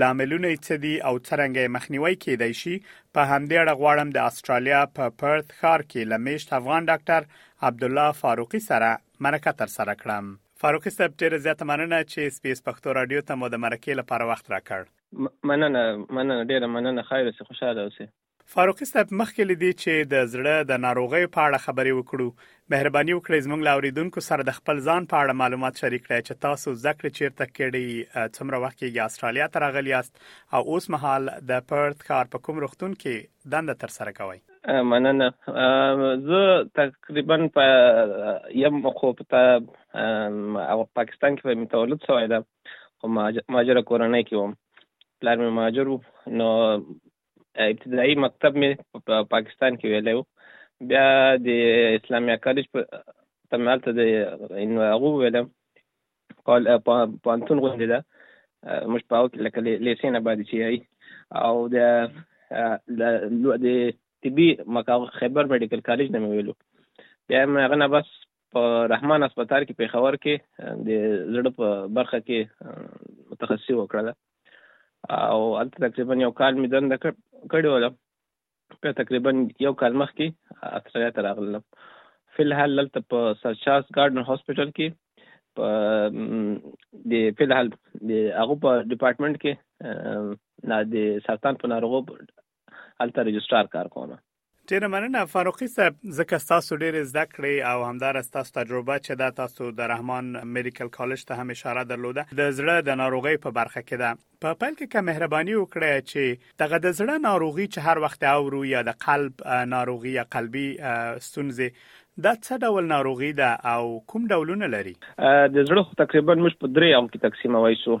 لاملونه یې څه دي او څرنګه یې مخنیوی کېدای شي په همدې اړه غواړم د استرالیا په پرث ښار کې لمیشت افغان ډاکټر عبد الله فاروقي سره مرکه تر سره کړم فاروقي صاحب ډیره زیاته مننه چې سپیس پښتو رادیو ته مو د مرکې لپاره وخت راکړ مننه مننه ډیره مننه خیر اوسې خوشاله اوسې فاروقي صاحب مخکې له دې چې د زړه د ناروغیو په اړه خبرې وکړو مهرباني وکړئ زموږ له اوریدونکو سره د خپل ځان په اړه معلومات شریک کړئ چې تاسو زده کړې چیرته کړي څومره وخت کېږي استرالیا ته راغلي یاست او اوس مهال د پرت کار په کوم روغتون کې دنده تر سره کوئ مننه زه تقریبا په یم خو په پاکستان کې مې تولد شوی ده خو ماجر کورنۍ کې وم پلار مې ماجر نو ابتدایي مکتب مې په پاکستان کې ویلی و بیا د اسلامیا کالج په ته مې هلته د هغو وویلم پوهنتون غوندې ده موږ په هغو کې لکه لیسې نه باندې چې یایي او د د طبي خیبر میډیکل کالج نه مې ویلو بیا مې هغه نه بس په رحمان هسپتال کې پېښور کې د زړه په برخه کې متخصصي وکړله او هلته تقریبا یو کال مې دنده کړې وله بیا تقریبا یو کال مخکې استرالیا ته راغلم فی الحال دلته په سرچاس ګارډن هاسپټل کې په د فی الحال د هغه په ډپارټمنټ کې نه د سرطان په ناروغو هلته رجسترار کار کوم ډیره مننه فاروقي صاحب ځکه تاسو ډیر زده کړې او همدار تاسو تجربه چې دا تاسو د رحمان میډیکل کالج ته هم اشاره درلوده د زړه د ناروغي په برخه کې ده په پیل کې که مهرباني وکړئ چې دغه د زړه ناروغي چې هر وخت اورو یا د قلب ناروغي یا قلبي ستونزې دا څه ډول ناروغي ده او کوم ډولونه لري د زړه خو تقریبا موږ په درې عام کې تقسیموي سو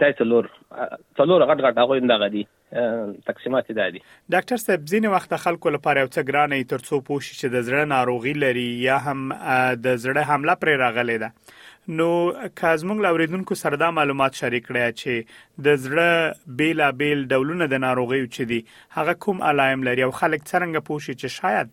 دا څلور څلور غټ غټ هغه اندغه دي تقسیمات دا دي ډاکټر صاحب ځینې وخت خلکو لپاره یو څه ګرانه ای ترڅو پوه شي چې د زړه ناروغي لري یا هم د زړه حمله پرې راغلې ده نو که زموږ لاوریدونکو سره دا معلومات شریک کړی چې د زړه بیلا بیل ډولونه د ناروغي چې دي هغه کوم علائم لري او خلک څنګه پوښي چې شاید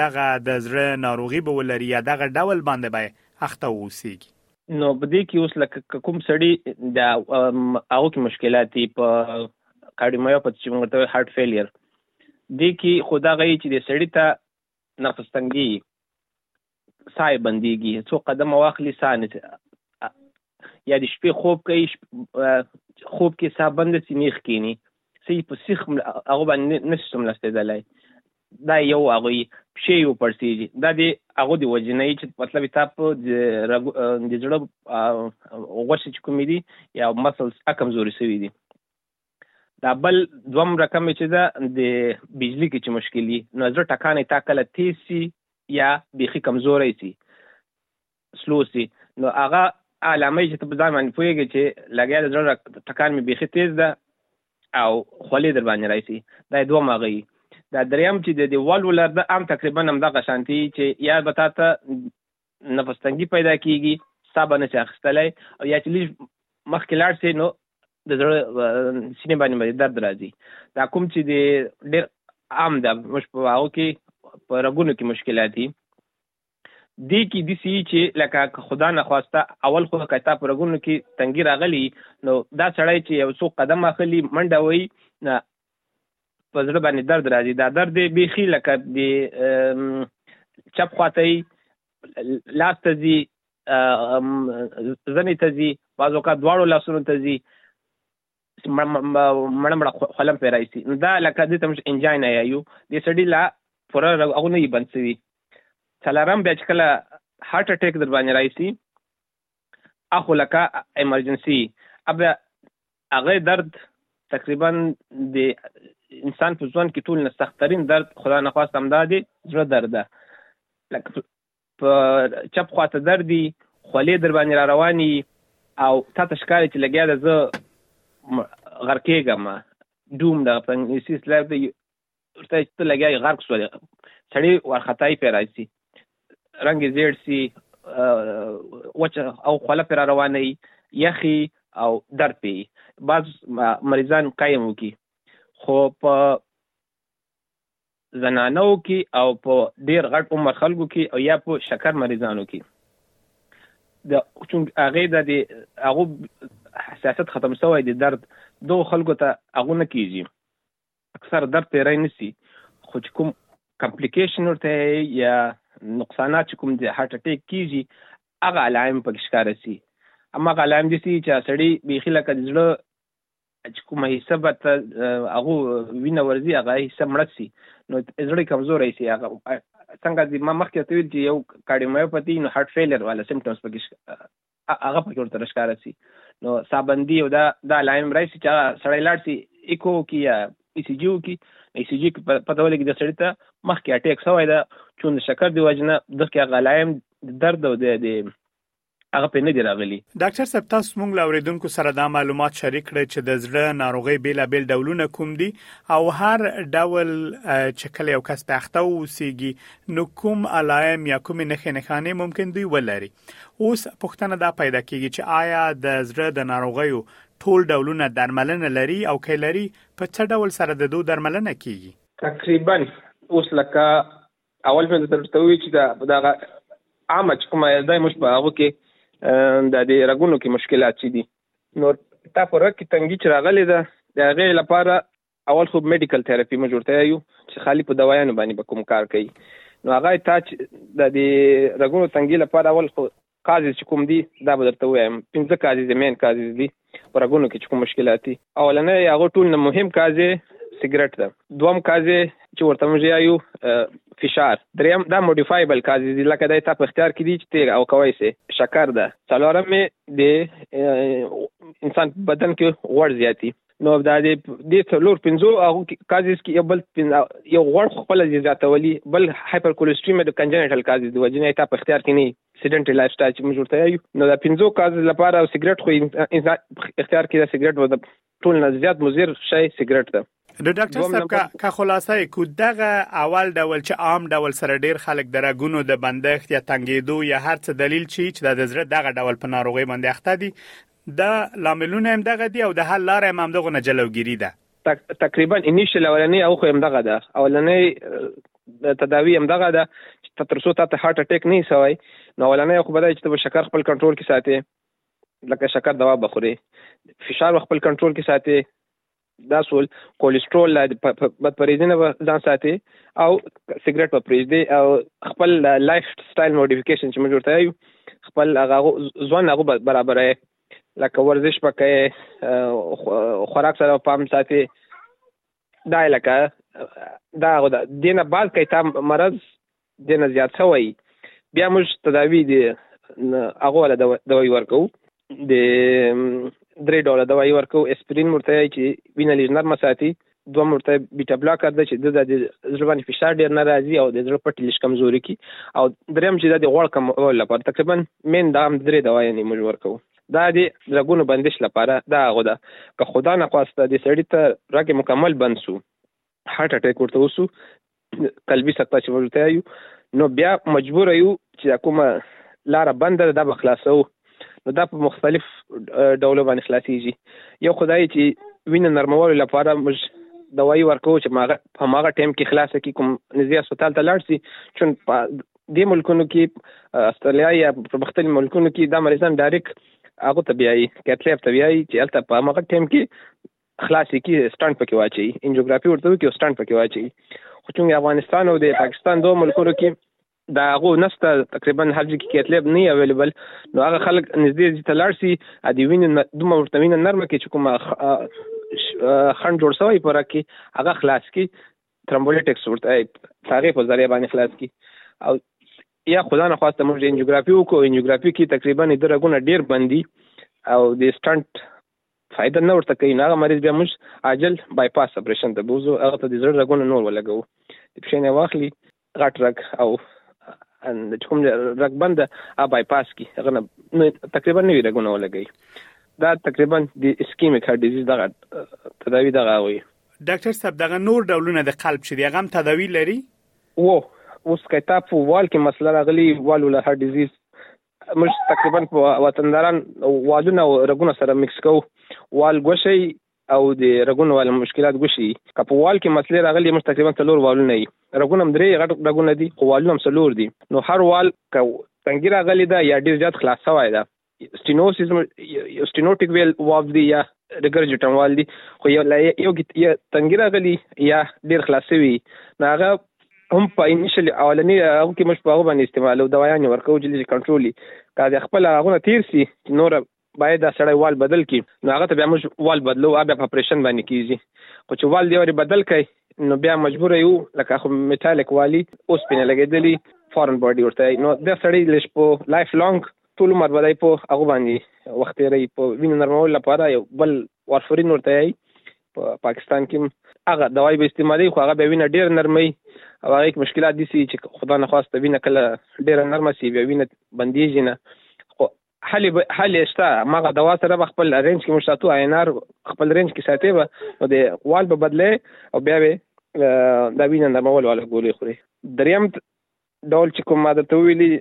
دغه د زړه ناروغي به ولري یا دغه ډول باندې به اخته ووسیږي نو په دې کې اوس لکه کوم سړی د هغه کې مشکلات دي په کارډیومایوپاتي چې موږ ته هارت فیلیر دي کې خدا غي چې د سړی ته نفس تنګي سای بنديږي څو قدم واخلي سانه یا د شپې خوب کوي خوب کې ساه بند سي نیخ کینی سي په سیخ هغه باندې نشم لستېدلای دا یو هغوی پښې یې وپړسېږي دا دې هغو دې وجې نه یي چې مطلب یې تا په د زړه غوښې چې کومې دي یا مسلس هغه کمزوري شوي دي دا بل دوم رقم یې چې ده د بجلي کې چې مشکل دي نو زړه ټکان یې تا کله تیز شي یا بیخي کمزوری شي سلو سي نو هغه علامه چې ته په ځان باندې پوهېږې چې لګیا د زړه ټکان مې بیخي تیز ده او خولې در باندې راځي دا دوه ماغه وي دا دریم چې د دې ولو لر ده هم تقریبا همدغه شانتي چې یا به تا ته نفس تنګي پیدا کیږي ساه به نشي اخیستلی او یا چې لږ مخکې لاړ شي نو د زړه سینې باندې باندې درد راځي دا کوم چې د ډېر عام ده موږ په هغو کې په رګونو کې مشکلات دي دې کې دي سي چې لکه که خدا نه خواسته اول خو که تا په رګونو کې تنګي راغلي نو دا سړی چې یو څو قدم اخلي منډه وایي په زړه باندې درد راځي دا درد دی بیخي لکه د چپ خواته لاس ته ځي زنې ته ځي بعض اوقات دواړو لاسونو ته ځي مړه مړه خلم پې رايسي نو دا لکه دې ته موږ انجای نه یایو دې سړي لا پوره هغه نه یي بند سوي څلورم بیا چې کله هارټ اټیک در باندې رايسي اخو لکه ایمرجنسي اب هغه درد تقریبا د انسان په ژوند کې ټول نه سخترین درد خدا نه خواست هم دا دی زړه درد ده لکه په چپ خوا ته درد دي خولې در باندې را روانې وي او تا ته ښکاري چې لګیا ده زه غر کېږم ډوم دغه په انګلیسي اصطلاح ورته ورته چې ته لګیا یې غرق شولې سړی وارخطایي پرې راځي رنګ یې زیړ سي وچه او خوله پرې را روانه وي یخي او درد پې بعض مریضان قایم وکړي خو په زنانو کې او په ډېر غټ عمر خلکو کې او یا په شکر مریضانو کې د چونګ هغه د دې هغه حساسیت ختم شوی دی درد دوه خلکو ته هغه نه کیږي اکثر درد تیرای نسی خو چې کوم کمپلیکیشن ورته یا نقصانات چې کوم د هارت اٹیک کیږي هغه علائم پکې ښکاره سي اما هغه علائم دي چې سړی بیخي لکه د زړه چې کومه حصه به ته هغه وینه ورځي هغه حصه مړه سي نو زړه کمزوری سي هغه څنګه چې ما مخکې ته ویل چې یو کارډیومایوپاتي نو هارت فیلر والا سیمټمز پکې هغه پکې ورته راښکاره سي نو سابندي او دا دا لایم راشي چې سړی لاړ سي ایکو کې یا ای سی جی وکړي ای سی جی کې پته ولګي د سړي ته مخکې اټیک سوی ده چون د شکر د وجنه دغه غلایم درد او د هغه پرې نه دي راغلي. ډاکټر صاحب تاسو موږ له اوریدونکو سره دا معلومات شریک کړئ چې د زړه ناروغۍ بیلابیل ډولونه کوم دي او هر ډول چې کله یو کس په اخته اوسیږي نو کوم علایم یا کومې نښې نښانې ممکن دوی ولري اوس پوښتنه دا پیدا کیږي چې آیا د زړه د ناروغیو ټول ډولونه درملنه لري او که لري په څه ډول سره د دوی درملنه کیږي تقریبا اوس لکه اول به درته وی چې دا دغه عامه چې کومه یزدای موږ په هغه کې د دې رګونو کې مشکلات چې دي نو تا په رګ کې تنګي چې راغلې ده د هغې لپاره اول خو میډیکل تھراپي موږ ورته یو چې خالی په دوايانو باندې به کوم کار کوي نو هغه تا چې د دې رګونو تنګي لپاره اول خو کازز چې کوم دي دا به درته وایم پنځه کازز مین کازز دي په رګونو کې چې کوم مشکلات دي اولنې هغه ټول نه مهم کازې سیګریټ ده دوم کازې چې ورته موږ یو فشار دریم دا موډیفایبل کازې دي لکه دا ته په اختیار کې دي چې تیر او کوي سي شکر ده څلورم د انسان بدن کې غوړ زیاتی نو دا د دې څلور پنځو هغه کازز کې یو بل یو غوړ خپل دي زیاتولي بل هایپر کولیسټریمیا د کنجنټل کازز دی وجنه تا په اختیار کې نه سیډنټ لایف سټایل چې موږ ورته یو نو دا پنځو کازز لپاره سیګریټ خو اختیار کې دا سیګریټ ودا ټول نه زیات مضر شي سیګریټ ده د ډاکټر صاحب کا کا خلاصه کو دغه اول ډول چې عام ډول سره ډیر خلک د رګونو د بندښت یا تنګېدو یا هر څه دلیل چی چې د زړه دغه ډول په ناروغي باندې اخته دي دا لاملونه هم دغه دي او د حل لاره هم همدغونه جلوګیري ده. تقریبا انیشل اولنۍ اوښه هم دغه ده، اولنۍ تداوي هم دغه ده چې تر څو تاته هارټ اټیک نه سوی نو اولنۍ اوښه به دا وي چې ته به شکر خپل کنټرول کې ساتې لکه شکر دوا به خورې، فشار به خپل کنټرول کې ساتې دا سول کولیسټرول لا بد پریزنه ځان ساتي او سیګریټ په پریزدي او خپل لایف سټایل موډیفیکیشن چې موږ ورته یو خپل هغه ځوان هغه برابرې لکه ورزش پکې خوراک سره پام ساتي دا لکه دا غو دا دینه بعد کې تا مرز دې نه زیات ښه وای بیا موږ تداوی د هغو والا دوایي ورکوو د درې ډوله دوایي ورکوو اسپرین ورته یای چې وینه لږ نرمه ساتي دوم ورته بیټا بلاکر ده چې د د زړه باندې فشار ډیر نه راځي او د زړه پټ لږ کمزوري کی او دریم چې د غوړ کمولو لپاره تقریبا مین دا هم درې دوایي نه موږ ورکوو دا د رګونو بندش لپاره دا غو ده که خدا نه خواسته د سړی ته رګ مکمل بند سو هارت اټیک ورته وسو قلبي سکته چې موږ ته یو نو بیا مجبور یو چې کومه لار بند ده د خلاصو نو دا په مختلف ډول باندې خلاصيږي یو خدای چې وینه نرمولو لپاره موږ دوايي ورکو چې ماغه په ماغه ټیم کې خلاصه کی کوم نږدې هسپتال ته لاړ شي چون په دې ملکونو کې استرالیا یا په مختلفو ملکونو کې دا مریضان ډایرک هغه ته بیایي کټلیب ته بیایي چې البته په ماغه ټیم کې خلاص یې کی سټانډ پکې واچي انجیوګرافي ورته وکي او سټانډ پکې واچي خو چې افغانستان او د پاکستان دوه ملکونو کې دا هغه نشته تقریبا هر ځای کې کیتلب نه اویلیبل نو هغه خلک نږدې چې تلار سي ا دې وینې دومره ورته وینې نرمه کې چې کومه خند جوړ شوی پر کې هغه خلاص کی ترمبولیټکس ورته هغه په ذریعہ باندې خلاص کی او یا خدای نه خواسته موږ انجیوګرافي وکړو انجیوګرافي کې تقریبا درګونه ډیر بندي او د سټنټ فایده نه ورته کوي نو هغه مریض بیا موږ عاجل بای پاس اپریشن ته بوزو هغه ته د زړه رګونه نور ولګو د پښې نه واخلي غټ رګ او د کوم رګ بند ا بای پاس کی هغه نه تقریبا نوی رګونه ولګي دا تقریبا د اسکیمیک هارت ډیزیز دغه تداوی دغه وي ډاکټر صاحب دغه نور ډولونه د قلب چې دغه هم تداوی لري وو اوس کتاب وال کې مسله راغلی والو له هارت ډیزیز موږ تقریبا وطنداران والونه او رګونه سره مکس کوو وال ګوشي او د رګونو وال مشکلات ګوشي که په وال کې مسلې راغلي موږ تقریبا څلور والونه یي رګونه هم درې غټ رګونه دي خو والونه هم څلور دي نو هر وال که تنګي راغلي ده یا ډیر زیات خلاص شوی ده سټینوسیس سټینوټیک ویل واب دی یا رګرجټن وال دی خو یو یو تنګي راغلي یا ډیر خلاص شوی نو هغه هم په انیشل اولنی هغه کې مش په هغه باندې استعمالو دوايان ورکو چې کنټرولي دا د خپل هغه تیر سي نور باید دا سړی وال بدل کی نو هغه ته بیا موږ وال بدلو او بیا په اپریشن باندې کیږي خو چې وال دی ور بدل کای نو بیا مجبور یو لکه خو میټالیک والی اوس پینه لګیدلی فارن باډي ورته نو دا سړی لش په لایف لانګ ټول عمر بدای په هغه باندې وخت یې په وینې نرمول لپاره یو بل وارفرین ورته په پاکستان کې هغه دوايي به استعمالي خو هغه به وینه ډیر نرمي او هغه کې مشکلات دي چې خدای نه خواسته وینه کله ډیر نرمه سي بیا وینه بندیږي نه خو حل به حل شته مغه دوا سره به خپل رینج کې مشتاتو عینار خپل رینج کې ساتي به نو د وال به بدله او بیا به دا وینه نرمول ولا ګولې خوري دریم ډول چې کوم ماده ته ویلي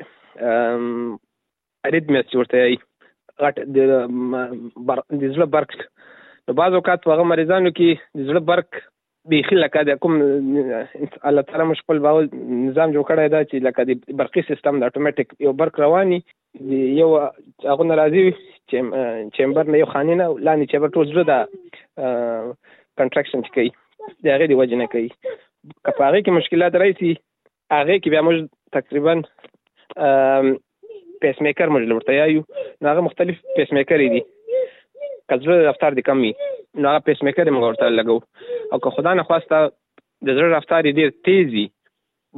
اریدمیس چې ورته یایي غټ د د زړه برق نو بعض اوقات په هغه مریضانو کې د زړه برق بیخي لکه د کوم الله تعالی موږ خپل باول نظام جوړ کړی دا چې لکه د برقي سیستم د اتوماتیک یو برق رواني یو هغه ناراضي چیمبر نه یو خاني نه لاندې چیمبر ټول زړه دا کنټراکشن کوي د هغه دی وجه نه کوي کپاره کې مشکلات راځي هغه کې بیا موږ تقریبا پیس میکر موږ لورته یایو نو هغه مختلف پیس میکر دي کله رفتار دي کمی نو هغه پیس میکر موږ ورته لګو او که خدای نه خواسته د زړه رفتار ډیر تیزی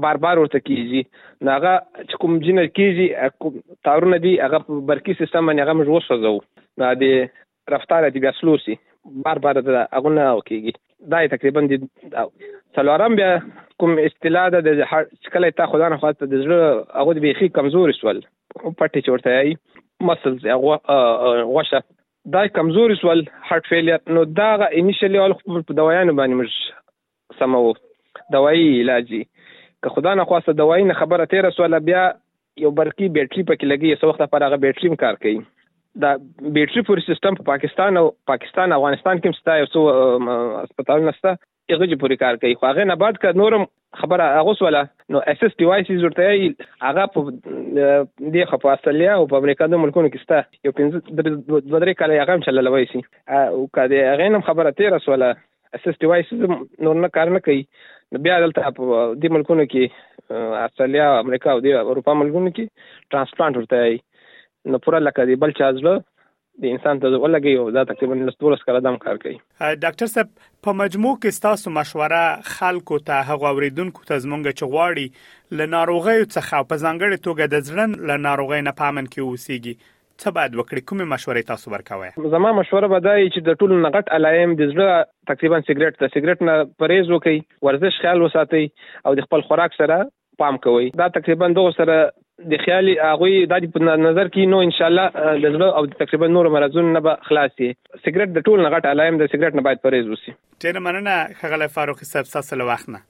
بار بار ورته کیږي نو هغه چې کوم جنر کیږي تارونه دي هغه برقي سیستم باندې هغه موږ وسوځو نو د رفتار دی بیا سلو سی بار بار د هغه نه او کیږي دا تقریبا د څلورم بیا کوم اصطلاح ده د کله تا خدای نه خواسته د زړه هغه د بیخي کمزوري سول پټي چورته ای مسلز هغه غوشه دا کمزوري سول هارت فیلیر نو دا انیشلی اول په دوايانو باندې موږ سمو دوايي علاجي که خدای نه خواسته دوايي نه خبره تیر سول بیا یو برقي بیټري پکې لګي یو څه وخت لپاره هغه بیټري هم کار کوي دا بیټري پورې سیستم په پاکستان او پاکستان افغانستان کې مستا یو څو هسپتالونه ستا هغه چې پورې کار کوي خو هغه نه بعد کړه نورم خبره هغه سواله نو اس اس ډیوایسز ورته هغه په دې خپه استرالیا او په امریکا د ملکونو کې ستا یو پنځه د درې کال هغه هم چللوي سي او کله هغه نم خبره تیر سواله اسس ډیوایسز نور نه کار نه کوي نو بیا دلته په دې ملکونو کې استرالیا امریکا او د اروپا ملکونو کې ترانسپلانټ ورته وي نو پوره لکه دی بل چا زړه د انسان ته ولګي او دا تقریبا لس دولس کاله دم کار کوي ډاکټر صاحب په مجموع کې تاسو مشوره خلکو ته هغه اوریدونکو ته زمونږ چغواړي ل ناروغي څخه په ځانګړي توګه د ځړن ل ناروغي نه پامن کې اوسيږي څه باید وکړي کومې مشورې تاسو ورکوی؟ زما مشوره به دا وي چې د ټولو نه غټ علایم د زړه تقریبا سګرټ ده سګرټ نه پرهیز وکړئ ورزش خیال وساتئ او د خپل خوراک سره پام کوئ دا تقریبا دغه سره د خیال هغه د په نظر کې نو ان شاء الله د زړه او تقریبا نور مرزون نه به خلاص شي سګرټ د ټول نه غټ علایم د سګرټ نه باید پرهیز وسی ډیر مننه خغل فاروق صاحب تاسو له وخت نه